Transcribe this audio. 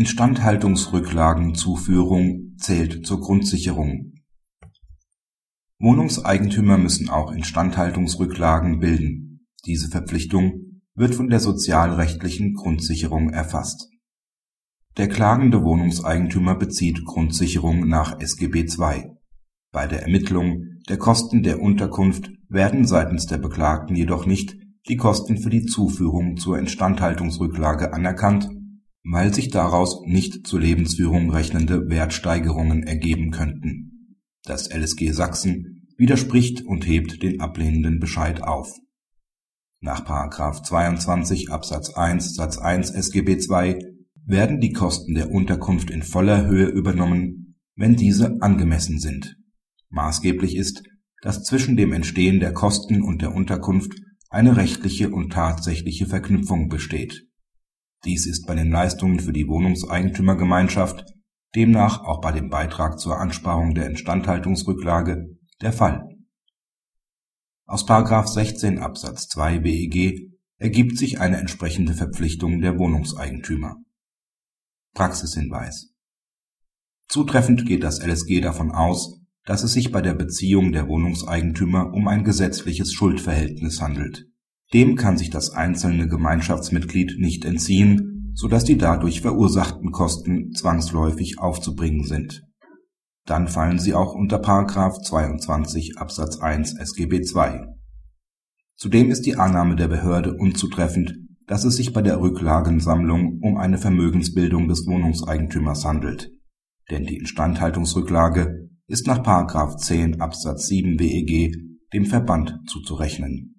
Instandhaltungsrücklagenzuführung zählt zur Grundsicherung. Wohnungseigentümer müssen auch Instandhaltungsrücklagen bilden. Diese Verpflichtung wird von der sozialrechtlichen Grundsicherung erfasst. Der klagende Wohnungseigentümer bezieht Grundsicherung nach SGB II. Bei der Ermittlung der Kosten der Unterkunft werden seitens der Beklagten jedoch nicht die Kosten für die Zuführung zur Instandhaltungsrücklage anerkannt, weil sich daraus nicht zur Lebensführung rechnende Wertsteigerungen ergeben könnten. Das LSG Sachsen widerspricht und hebt den ablehnenden Bescheid auf. Nach § 22 Absatz 1 Satz 1 SGB II werden die Kosten der Unterkunft in voller Höhe übernommen, wenn diese angemessen sind. Maßgeblich ist, dass zwischen dem Entstehen der Kosten und der Unterkunft eine rechtliche und tatsächliche Verknüpfung besteht. Dies ist bei den Leistungen für die Wohnungseigentümergemeinschaft, demnach auch bei dem Beitrag zur Ansparung der Instandhaltungsrücklage, der Fall. Aus § 16 Absatz 2 BEG ergibt sich eine entsprechende Verpflichtung der Wohnungseigentümer. Praxishinweis Zutreffend geht das LSG davon aus dass es sich bei der Beziehung der Wohnungseigentümer um ein gesetzliches Schuldverhältnis handelt. Dem kann sich das einzelne Gemeinschaftsmitglied nicht entziehen, so dass die dadurch verursachten Kosten zwangsläufig aufzubringen sind. Dann fallen sie auch unter § 22 Absatz 1 SGB II. Zudem ist die Annahme der Behörde unzutreffend, dass es sich bei der Rücklagensammlung um eine Vermögensbildung des Wohnungseigentümers handelt. Denn die Instandhaltungsrücklage ist nach § 10 Absatz 7 BEG dem Verband zuzurechnen